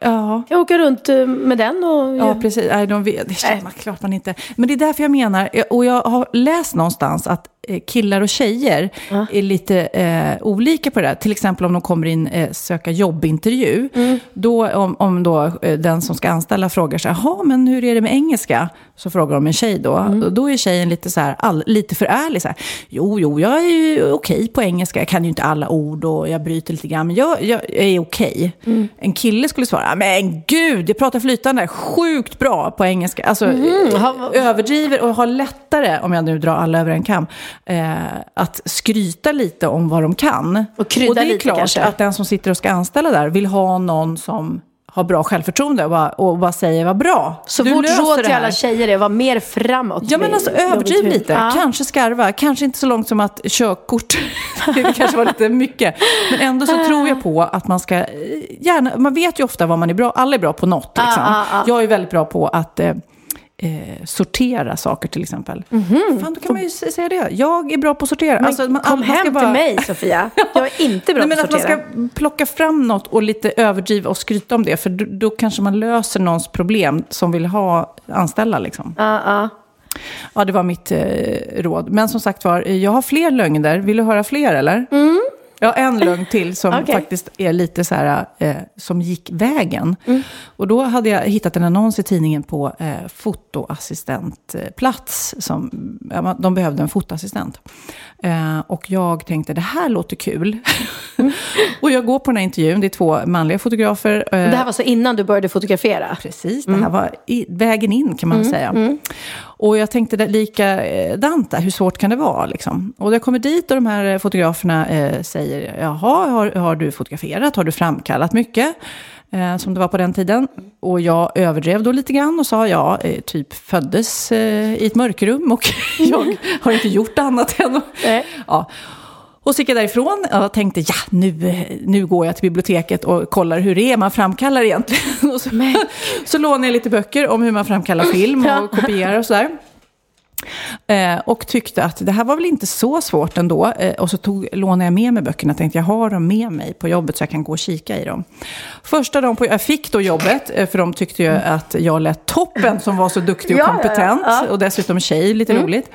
Ja. Jag åker runt eh, med den och... Ja, precis. Nej, de vet, det känner man klart man inte. Men det är därför jag menar, och jag har läst någonstans att eh, killar och tjejer är lite eh, olika på det där. Till exempel om de kommer in eh, söka jobbintervju. Då, om, om då eh, den som ska anställa frågar så här, "Jaha, men hur är det med engelska? Så frågar de en tjej då. Och Då är tjejen lite, så här, all, lite för ärlig. Så här, jo, jo, jag är ju okej på engelska. Jag kan ju inte alla ord och jag bryter lite grann. Men jag, jag, jag är okej. En kille skulle svara, men gud, jag pratar flytande. Sjukt bra på engelska. Alltså, eh, överdriver och har lättare, om jag nu drar alla över en kam, eh, att skryta lite om vad de kan. Och krydda det är lite klart kanske. att den som sitter och ska anställa där vill ha någon som har bra självförtroende och bara, och bara säger vad bra. Så Du vårt råd till här." alla tjejer är vara mer framåt. Ja men alltså överdriv lite, Ja. kanske skarva, kanske inte så långt som att körkort, det kanske var lite mycket. Men ändå så tror jag på att man ska, eh, gärna, man vet ju ofta vad man är bra, alla är bra på något liksom. ah, ah. Jag är väldigt bra på att eh, Eh, sortera saker till exempel. Fan, då kan man ju säga det. Jag är bra på att sortera. Men Alltså, man- kom man hem bara- till mig Sofia. Jag är inte bra Nej, men på att att man sortera. ska plocka fram något och lite överdriva och skryta om det. För då, då kanske man löser någons problem som vill ha anställa. Liksom. Ja, ja. Ja, det var mitt eh, råd. Men som sagt var, jag har fler lögner. Vill du höra fler eller? Jag har en lögn till som Okej. faktiskt är lite så här, eh, som gick vägen. Och då hade jag hittat en annons i tidningen på eh, fotoassistentplats. Som, ja, de behövde en fotoassistent. Eh, och jag tänkte, det här låter kul. och jag går på den här intervjun, det är två manliga fotografer. eh, Det här var så innan du började fotografera? Precis, det här var i, vägen in kan man väl säga. Och jag tänkte likadant där, hur svårt kan det vara? Liksom? Och jag kommer dit och de här fotograferna eh, säger, jaha, har, har du fotograferat? Har du framkallat mycket? Eh, som det var på den tiden. Och jag överdrev då lite grann och sa, ja, eh, typ föddes eh, i ett mörkrum och jag har inte gjort annat än. Ja. Och så gick jag därifrån och tänkte, ja, nu, nu går jag till biblioteket och kollar hur det är man framkallar egentligen. Och så, så lånade jag lite böcker om hur man framkallar film och kopierar och sådär. Eh, och tyckte att det här var väl inte så svårt ändå. Eh, och så tog, lånade jag med mig böckerna och tänkte jag har dem med mig på jobbet så jag kan gå och kika i dem. Första dagen på, jag fick då jobbet, eh, för de tyckte ju att jag lät toppen som var så duktig och Ja, ja, kompetent. ja. Mm. Och dessutom tjej, lite roligt.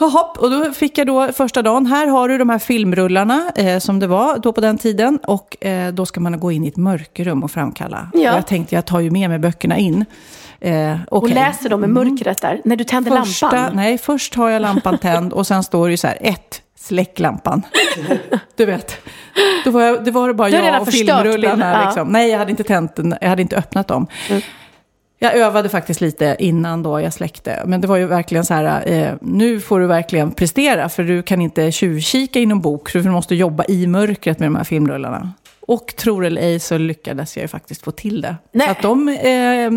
Jaha, och då fick jag då första dagen, här har du de här filmrullarna eh, som det var då på den tiden. Och eh, då ska man gå in i ett mörkerrum och framkalla. Ja. Och jag tänkte, jag tar ju med mig böckerna in. Eh, Och okej. läser dem i mörkret där, när du tänder Första, lampan. Nej, först har jag lampan tänd och sen står det ju så här, ett, släck lampan. Du vet, då var jag, det var bara jag och filmrullarna. bilden, ja. Liksom. Nej, jag hade inte tänt den, jag hade inte öppnat dem. Jag övade faktiskt lite innan då jag släckte. Men det var ju verkligen så här, eh, nu får du verkligen prestera. För du kan inte tjuvkika i någon bok, för du måste jobba i mörkret med de här filmrullarna. Och tror eller ej så lyckades jag ju faktiskt få till det. Nej. Så att de, eh,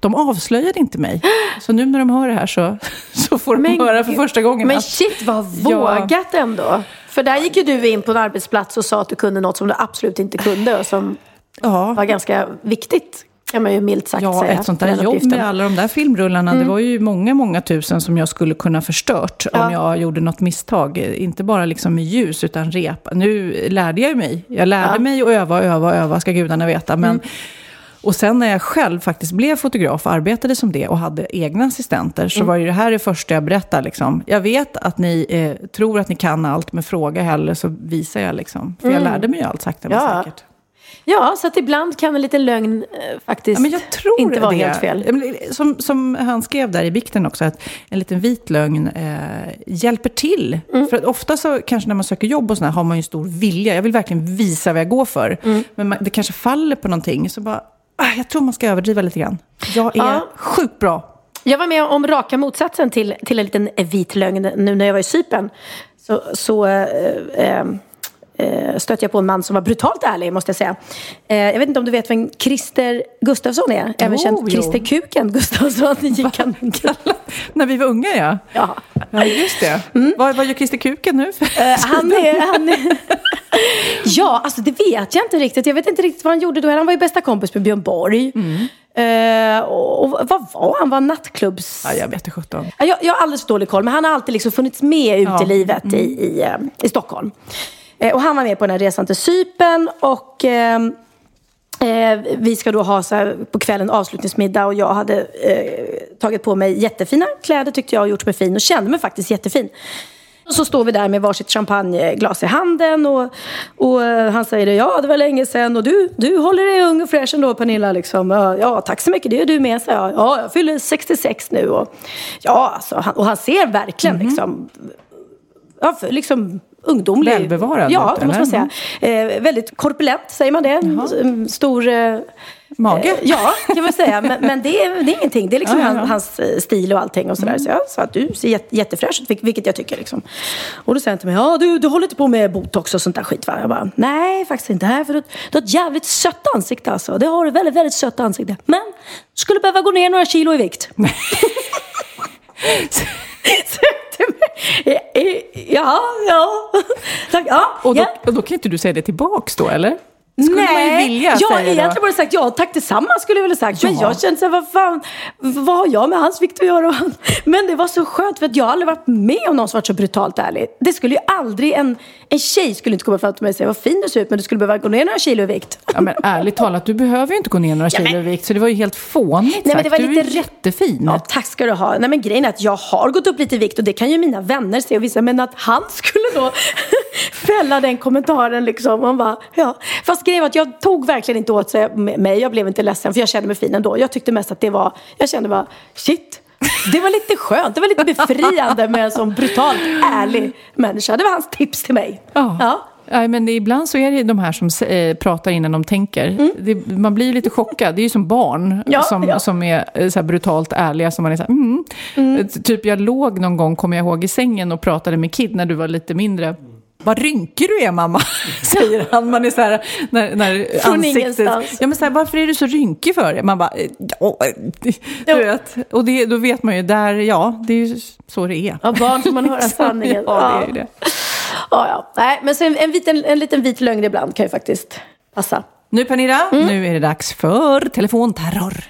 de avslöjade inte mig. Så nu när de hör det här så, så får de Men höra för första gången Men att shit vad Ja. vågat ändå. För där gick ju du in på en arbetsplats och sa att du kunde något som du absolut inte kunde och som ja, var ganska viktigt. Kan man ju milt sagt Ja, säga. ett sånt där jobb med alla de där filmrullarna, det var ju många, många tusen som jag skulle kunna förstört Ja. om jag gjorde något misstag. Inte bara liksom med ljus, utan rep. Nu lärde jag mig. Jag lärde Ja. mig att öva, öva, öva, ska gudarna veta. Men, Och sen när jag själv faktiskt blev fotograf och arbetade som det och hade egna assistenter, så var ju det här det första jag berättade. Liksom. Jag vet att ni eh, tror att ni kan allt, men fråga hellre så visar jag. Liksom. För jag lärde mig ju allt sakta men Ja. säkert. Ja, så att ibland kan en liten lögn eh, faktiskt Ja, men jag tror inte vara helt fel. Men Som, som han skrev där i bikten också, att en liten vit lögn eh, hjälper till. Mm. För att ofta så kanske när man söker jobb och sådär har man ju en stor vilja. Jag vill verkligen visa vad jag går för. Mm. Men man, det kanske faller på någonting. Så bara, ah, jag tror man ska överdriva lite grann. Jag är Ja. sjukt bra. Jag var med om raka motsatsen till, till en liten vit lögn nu när jag var i Cypern. Så, så eh, eh, eh, stötte jag på en man som var brutalt ärlig, måste jag säga. Eh, jag vet inte om du vet vem Christer Gustafsson är? Även Jo, känd jo. Christer Kuken Gustafsson. Gick han När vi var unga ja. ja. Ja, just det. Vad, vad gör Christer Kuken nu? Eh, han är... Han är ja, alltså det vet jag inte riktigt. Jag vet inte riktigt vad han gjorde då. Han var ju bästa kompis med Björn Borg. Eh, och, och vad var han? Var han nattklubbs... ja, jag vet inte sjutton. Ja, Jag, jag har alldeles för dålig koll, men han har alltid liksom funnits med ut Ja. i livet i, i, eh, i Stockholm. Eh, och han var med på den här resan till Cypern och eh, eh, vi ska då ha så här, på kvällen avslutningsmiddag och jag hade eh, tagit på mig jättefina kläder tyckte jag och gjort mig fin och kände mig faktiskt jättefin. Och så står vi där med varsitt champagneglas i handen och, och eh, han säger det, ja det var länge sedan och du, du håller dig ung och fräsch ändå Pernilla liksom. Ja, tack så mycket, det är du med, så jag. Ja, jag fyller 66 nu och ja alltså, han, och han ser verkligen liksom, ja, för, liksom ungdomlig. Välbevarad Ja, det måste man säga. eller? Eh, väldigt korpulent, säger man det? En Stor... Eh, Mage? Eh, Ja, kan man säga. Men, men det, är, det är ingenting. Det är liksom Ja, ja, ja. han- hans stil och allting. Och sådär. Så jag sa att du ser jätte, jättefräsch ut, vil- vilket jag tycker. Liksom. Och då säger han till mig, ja du, du håller inte på med botox och sånt där skit va? Jag bara, nej faktiskt inte. Nej, för du, du har ett jävligt sött ansikte alltså. Det har du väldigt, väldigt sött ansikte. Men du skulle behöva gå ner några kilo i vikt. Säger till mig, "Eh, eh, Ja, ja. Tack, ja. Och då, ja. och då kan inte du säga det tillbaks då, eller? Skulle man ju vilja jag säga egentligen bara sagt ja, tack detsamma skulle jag väl ha sagt. Men Ja. jag kände så här, vad fan, vad har jag med hans vikt att göra? Men det var så skönt för att jag har aldrig varit med om någon som varit så brutalt ärlig. Det skulle ju aldrig, en, en tjej skulle inte komma fram till mig och säga vad fin du ser ut men du skulle behöva gå ner några kilo i vikt. Ja, men ärligt talat, du behöver ju inte gå ner några kilo i vikt, så det var ju helt fånigt Nej, men det sagt. var Du är lite jättefin. Ja, tack ska du ha. Nej, men grejen är att jag har gått upp lite i vikt och det kan ju mina vänner se och visa. Men att han skulle då fälla den kommentaren liksom. Man bara, ja. Fast grejen var att jag tog verkligen inte åt sig med mig. Jag blev inte ledsen för jag kände mig fin ändå. Jag tyckte mest att det var, jag kände bara, shit. Det var lite skönt, det var lite befriande med en sån brutalt ärlig människa. Det var hans tips till mig. Ja. Ja. Nej, men det, ibland så är det de här som eh, pratar innan de tänker. Det, man blir lite chockad. Det är ju som barn Ja, som, ja. som är eh, så här brutalt ärliga. Som man är så här, mm. Eh, Typ jag låg någon gång, kommer jag ihåg, i sängen och pratade med Kid när du var lite mindre. Vad rynkig du är mamma, säger han. Man är så här, när, när Från ingenstans. Ja, men så här, varför är du så rynkig för? Man bara, eh, ja, eh, du vet. Och det, då vet man ju, där, ja, det är ju så det är. Av barn får man höra sanningen. Ja, det är ju det. Ja, ja. Nej, men så en, en, vit, en, en liten vit lögn ibland kan ju faktiskt passa. Nu Pernilla, Mm. nu är det dags för telefonterror.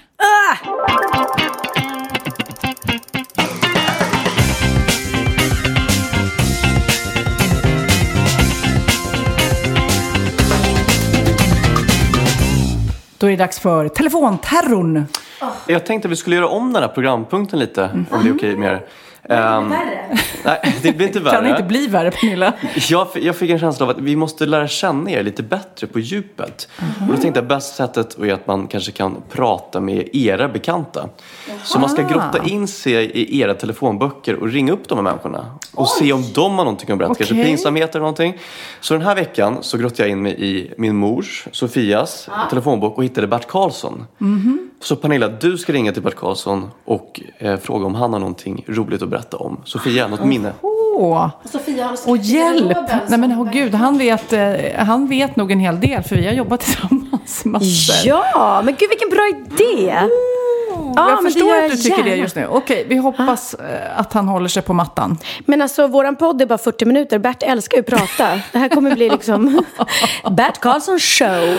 Då är det dags för telefonterrorn. Jag tänkte att vi skulle göra om den här programpunkten lite, om det är okej med er. Ehm, nej, det blir inte värre. Kan det inte bli värre Pernilla? Jag, jag fick en känsla av att vi måste lära känna er lite bättre på djupet. Och då tänkte jag bästa sättet är att man kanske kan prata med era bekanta. Så man ska grotta in sig i era telefonböcker och ringa upp de här människorna. Och se om de har någonting att berätta. Kanske Okej. pinsamheter eller någonting. Så den här veckan så grottade jag in mig i min mors, Sofias, telefonbok och hittade Bert Karlsson. Så Pernilla, du ska ringa till Bert Karlsson och eh, fråga om han har någonting roligt att berätta om Sofia, något minne. Åh, Sofia har och hjälp! Nej men åh gud, han vet, eh, han vet nog en hel del för vi har jobbat tillsammans massor. Ja, men gud vilken bra idé! Ja, men jag det förstår att du tycker det gärna. just nu. Okej, vi hoppas eh, att han håller sig på mattan. Men alltså våran podd är bara 40 minuter. Bert älskar ju att prata. Det här kommer bli liksom Bert Karlsson show.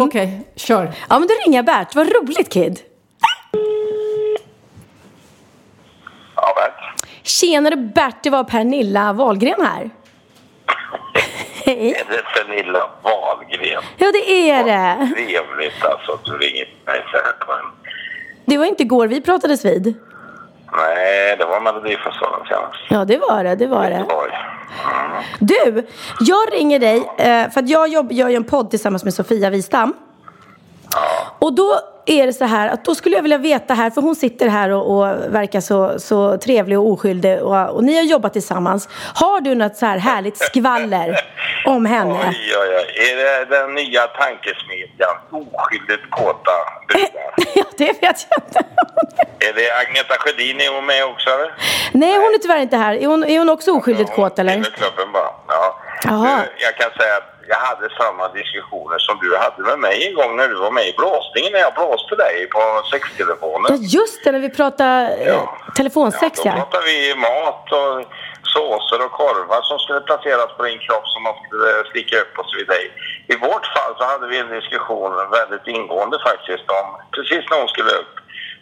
Okej, kör. Ja men då ringer jag Bert. Vad roligt Kid. Ja, Bert. Tjenare Bert, det var Pernilla Wahlgren här. Hej. Är det Pernilla Wahlgren? Ja det är det. Trevligt alltså att du ringer mig så här på en... Det var inte igår vi pratades vid. Nej, det var Melodifestivalen senast. Ja det var det, det var det. Mm. Du, jag ringer dig eh, för att jag jobb, gör ju en podd tillsammans med Sofia Wistam. Och då är det så här att då skulle jag vilja veta här, för hon sitter här och, och verkar så, så trevlig och oskyldig och, och ni har jobbat tillsammans. Har du något så här härligt skvaller om henne? Oj, oj, oj. Är det den nya tankesmedjan Oskyldigt kåta brudar? ja, det vet jag inte. är det Agneta Sjödin, är hon med också eller? Nej, hon är tyvärr inte här. Är hon, är hon också oskyldigt kåt eller? Tillhör klubben bara. Ja. Jaha. Du, jag kan säga att jag hade samma diskussioner som du hade med mig en gång när du var med i blåsningen när jag blåste dig på sextelefonen. Ja, just det, när vi pratade eh, telefonsex Då ja. pratar vi mat och såser och korvar som skulle placeras på din kropp som man skulle sticka upp och så vidare. I vårt fall så hade vi en diskussion väldigt ingående faktiskt om precis när hon skulle upp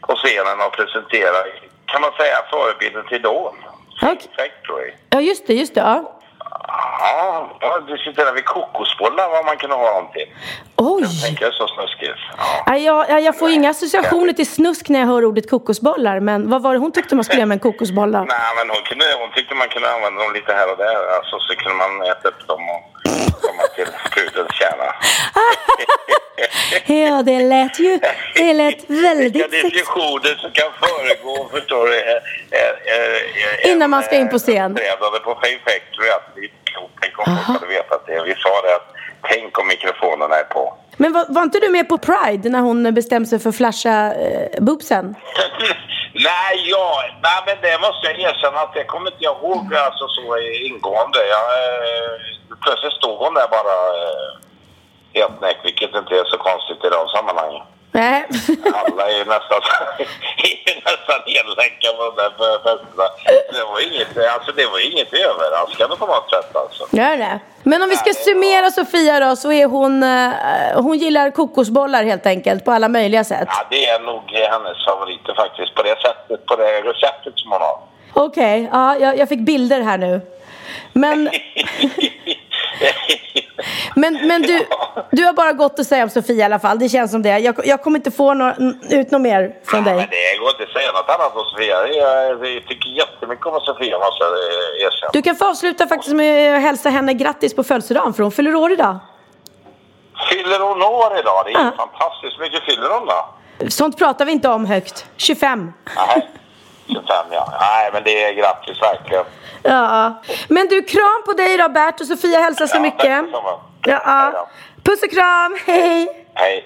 på scenen och presentera, kan man säga, förebilden till Dawn. Okej. Factory. Ja, just det, just det. Ja. Ja, då diskuterade vi kokosbollar vad man kunde ha dem till. Oj! Jag tänker så snuskigt. Ja. Nej, Jag, jag, får inga associationer till snusk när jag hör ordet kokosbollar. Men vad var det hon tyckte man skulle göra med en kokosbollar? Nej, men hon, kunde, hon tyckte man kunde använda dem lite här och där. Alltså, så kunde man äta upp dem och komma till pudelns kärna. Ja, det lät ju det lät Vilka väldigt sexigt. diskussioner som kan föregå, förstår du? eh, eh, eh, Innan en, man ska in på scen. eh, uppträdande på Fame Factory, att det är klokt. Tänk om folk hade vetat det. Vi sa det att tänk om mikrofonerna är på. Men var, var inte du med på Pride när hon bestämde sig för att flasha eh, boobsen? nej, ja, nej, men det måste jag erkänna att det kommer inte jag ihåg alltså, så ingående. Jag, eh, plötsligt stod hon där bara eh, helt näck, vilket inte är så konstigt i de sammanhangen. Nej. Alla är ju nästan, är nästan hellänkade på de där festerna. Det var inget, alltså, det var inget överraskande på något sätt alltså. Gör det? Men om vi ska summera Sofia då så är hon, eh, hon gillar kokosbollar helt enkelt på alla möjliga sätt. Ja, det är nog hennes favoriter faktiskt, på det sättet, på det receptet som hon har. Okej, ja, jag, jag fick bilder här nu. Men, men, men du, du har bara gott att säga om Sofia i alla fall. Det känns som det. Jag, jag kommer inte få nå, ut något mer från dig. det går inte att säga något annat om Sofia. Jag, jag tycker jättemycket om Sofia måste jag erkänna. Du kan få avsluta faktiskt med att hälsa henne grattis på födelsedagen för hon fyller år idag. Fyller hon år idag? Det är Ja. fantastiskt. mycket fyller hon då? Sånt pratar vi inte om högt. 25. Nej. 25 ja. Nej, men det är grattis verkligen. Ja. Men du, kram på dig då Bert och Sofia hälsar så Ja, mycket. Ja. Då. Puss och kram, hej! Hej.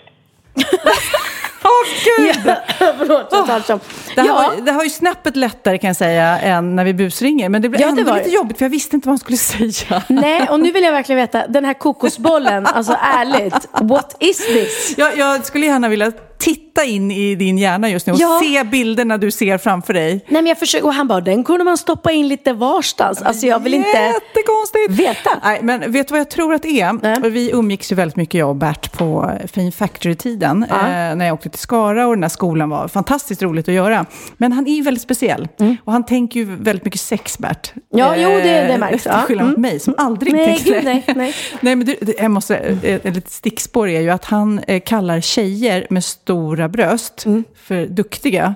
Åh gud! Förlåt, jag tar som. Det här, Ja. det här var ju snäppet lättare kan jag säga än när vi busringer. Men det blev Ja, det ändå var lite det. jobbigt för jag visste inte vad han skulle säga. Nej, och nu vill jag verkligen veta, den här kokosbollen, alltså ärligt, what is this? Jag, jag skulle gärna vilja titta in i din hjärna just nu och Ja. se bilderna du ser framför dig. Nej men jag försöker, och han bara, den kunde man stoppa in lite varstans. Alltså jag vill inte Jättekonstigt. veta. Nej, men vet du vad jag tror att det är? Nej. Vi umgicks ju väldigt mycket, jag och Bert, på Fin Factory-tiden. Ja. Eh, när jag åkte till Skara och den där skolan var fantastiskt roligt att göra. Men han är ju väldigt speciell. Och han tänker ju väldigt mycket sex, Bert. Mm. Ja, jo, det- det Eh, märks, Till skillnad mot Mm. mig som aldrig Nej, tänker gud, nej, nej. nej, men du, jag måste, eh, ett litet stickspår är ju att han eh, kallar tjejer med stora bröst Mm. för duktiga.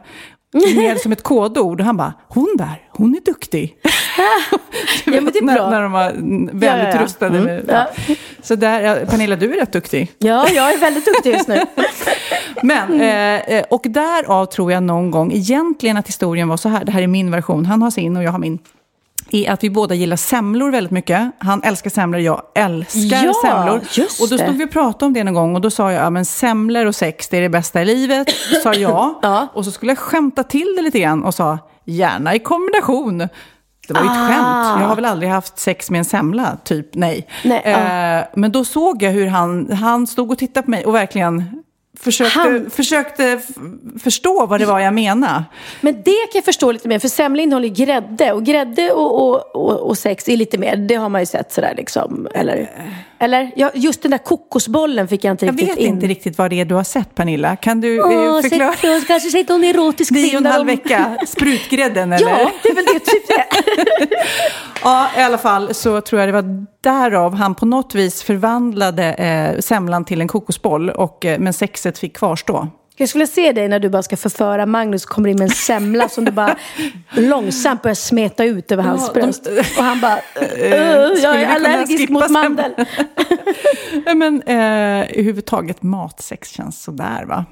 Mer som ett kodord. Och han bara, hon där, hon är duktig. Du Ja, men det är bra. När, när de var mm, väldigt ja, ja. rustade. Mm. Ja. Så där, Pernilla, du är rätt duktig. Ja, jag är väldigt duktig just nu. Men, eh, eh, och därav tror jag någon gång, egentligen att historien var så här, det här är min version, han har sin och jag har min. Är att vi båda gillar semlor väldigt mycket. Han älskar semlor, jag älskar Ja, semlor. just och då stod vi och pratade om det någon gång och då sa jag, ja men semlor och sex, det är det bästa i livet, sa jag. Ja. Och så skulle jag skämta till det lite grann och sa, gärna i kombination. Det var ju ett Ah. skämt. Jag har väl aldrig haft sex med en semla, typ nej. Nej, eh, men då såg jag hur han, han stod och tittade på mig och verkligen försökte, Han- försökte förstå vad det var jag menade. Men det kan jag förstå lite mer, för semla innehåller grädde. Och grädde och, och, och, och sex är lite mer, det har man ju sett sådär liksom. Eller? Eller? Ja, just den där kokosbollen fick jag inte Jag riktigt vet in. inte riktigt vad det är du har sett, Pernilla. Kan du eh, Åh, förklara? sätt- kanske sätter hon erotisk Nio och en halv vecka, sprutgrädden eller? Ja, det är väl det typ det. Ja, i alla fall så tror jag det var därav han på något vis förvandlade eh, semlan till en kokosboll, och, eh, men sexet fick kvarstå. Jag skulle se dig när du bara ska förföra Magnus och kommer in med en semla som du bara långsamt börjar smeta ut över hans Ja, de- bröst. Och han bara, "Uh, skulle jag är allergisk mot semlan?" mandel. Men eh, överhuvudtaget matsex känns sådär va?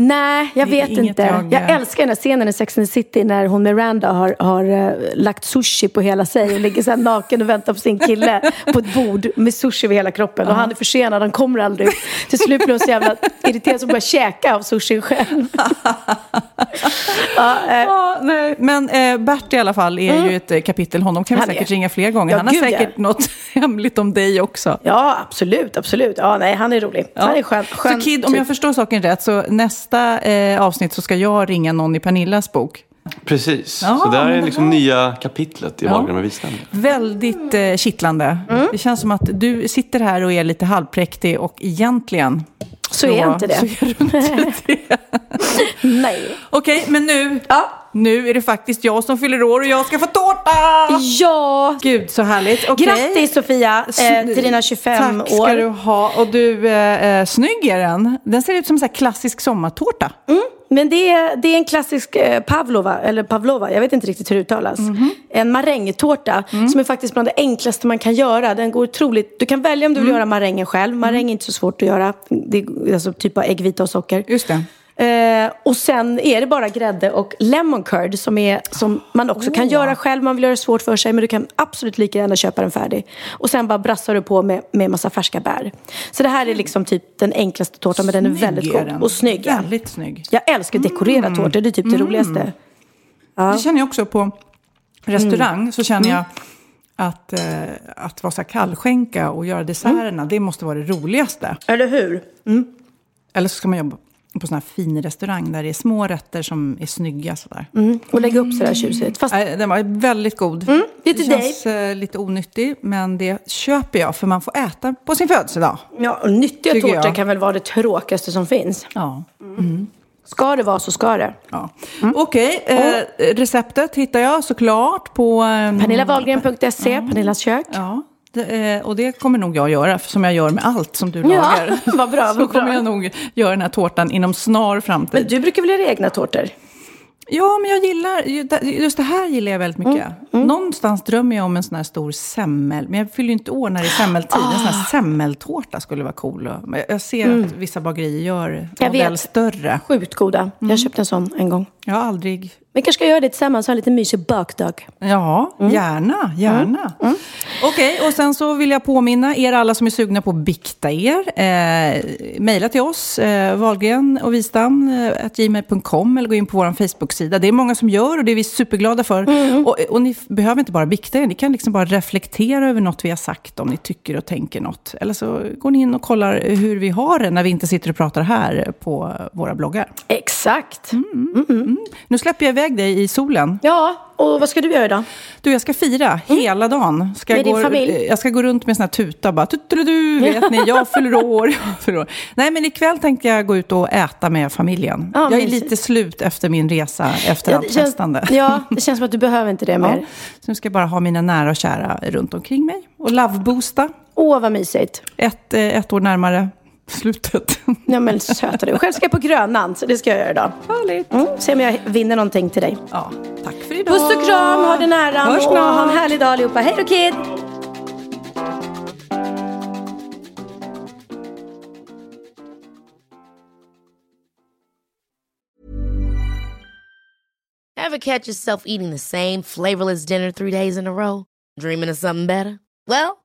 Nej, jag vet inte. jag- Jag, älskar den här scenen i Sex and the City när hon Miranda har, har eh, lagt sushi på hela sig och ligger så naken och väntar på sin kille på ett bord med sushi över hela kroppen. Och han är försenad, han kommer aldrig. Till slut blir hon så jävla irriterad som börjar käka av sushin själv. ja, eh, Ja, nej. Men eh, Bert i alla fall är ju ett kapitel. Honom kan vi Han är- säkert ringa fler gånger. Ja, Han har säkert ja. något hemligt om dig också. ja, absolut, absolut. Ja, nej, han är rolig. Han är skön, skön så Kid, om typ. jag förstår saken rätt, så nästa eh, avsnitt så ska jag ringa någon i Pernillas bok. Precis, Ja, så det här är liksom här- nya kapitlet i Ja. Wahlgren och Wistam. Väldigt eh, kittlande. Mm. Det känns som att du sitter här och är lite halvpräktig och egentligen Så är jag inte det. Så är du inte det. Nej. Okej, men nu, Ja. nu är det faktiskt jag som fyller år och jag ska få tårta! Ja. Gud, så härligt. Okej. Grattis Sofia eh, till dina 25 Tack ska år. du ha. Och du, eh, eh, snygg är den. Den ser ut som en sån klassisk sommartårta. Men det är, det är en klassisk eh, pavlova, eller pavlova, jag vet inte riktigt hur det uttalas. Mhm. En marängtårta Mm. som är faktiskt bland det enklaste man kan göra. Den går otroligt, du kan välja om du Mm. vill göra marängen själv. Maräng är inte så svårt att göra. Det alltså typ av äggvita och socker. Just det. Eh, och sen är det bara grädde och lemon curd som, är, som man också kan göra själv. Man vill göra det svårt för sig men du kan absolut lika gärna köpa den färdig. Och sen bara brassar du på med, med massa färska bär. Så det här är liksom typ den enklaste tårtan men den är väldigt god. den. Och snygg. ja. Väldigt snygg. Jag älskar att dekorera tårtor, det är typ det roligaste. Det känner jag också på restaurang. Mm. Så känner jag att, eh, att vara så kallskänka och göra desserterna, det måste vara det roligaste. Eller hur? Eller så ska man jobba på sån här fin restaurang där det är små rätter som är snygga sådär. Mm. Och lägga upp sådär tjusigt. Fast Nej, Den var väldigt god. det är till känns eh, lite onyttig, men det köper jag för man får äta på sin födelsedag. ja, och nyttiga tårtor kan väl vara det tråkigaste som finns. Ja. Ska det vara så ska det. ja. Okej, eh, receptet hittar jag såklart på... Eh, Pernillawahlgren.se, Pernillas kök. Ja, det, eh, och det kommer nog jag göra, för som jag gör med allt som du Ja, lagar. vad bra, Så vad bra. kommer jag nog göra den här tårtan inom snar framtid. Men du brukar väl göra egna tårtor? Ja, men jag gillar, just det här gillar jag väldigt mycket. Mm, mm. Någonstans drömmer jag om en sån här stor semmel, men jag fyller ju inte år när det är semmeltid. En sån här semmeltårta skulle vara cool. Jag ser Ah. Mm. att vissa bagerier gör Jag modell vet. större. Sjukt goda. Jag köpte en sån en gång. Jag har aldrig... Vi kanske ska göra det tillsammans, ha en liten mysig bakdag. Ja, Mm. gärna, gärna. Okej, och sen så vill jag påminna er alla som är sugna på att bikta er. Eh, mejla till oss, eh, Wahlgren och Wistam, eh, gmail.com eller gå in på vår Facebook-sida. Det är många som gör och det är vi superglada för. Och, och ni behöver inte bara bikta er, ni kan liksom bara reflektera över något vi har sagt om ni tycker och tänker något. Eller så går ni in och kollar hur vi har det när vi inte sitter och pratar här på våra bloggar. Exakt. Nu släpper jag iväg dig i solen. Ja, och vad ska du göra idag? Du, jag ska fira hela dagen. Ska Med jag din gå, familj? eh, Jag ska gå runt med sån här tuta bara. Du, vet ni, jag fyller år, jag fyller år. Nej, men ikväll tänkte jag gå ut och äta med familjen. Ja, jag är mysigt. lite slut efter min resa, efter allt det känns, testande. ja, det känns som att du behöver inte det Ja. mer. Så nu ska jag bara ha mina nära och kära runt omkring mig. Och loveboosta. Åh, vad mysigt. Ett, eh, ett år närmare slutet. Ja, men söta du. Själv ska jag på Grönan, så det ska jag göra idag. Härligt. Mm, se om jag vinner någonting till dig. Ja, tack för idag. Puss och kram, ha det nära Hörs och ha en härlig dag allihopa. Hej då kid! Ever catch yourself eating the same flavorless dinner three days in a row? Dreaming of something better? Well,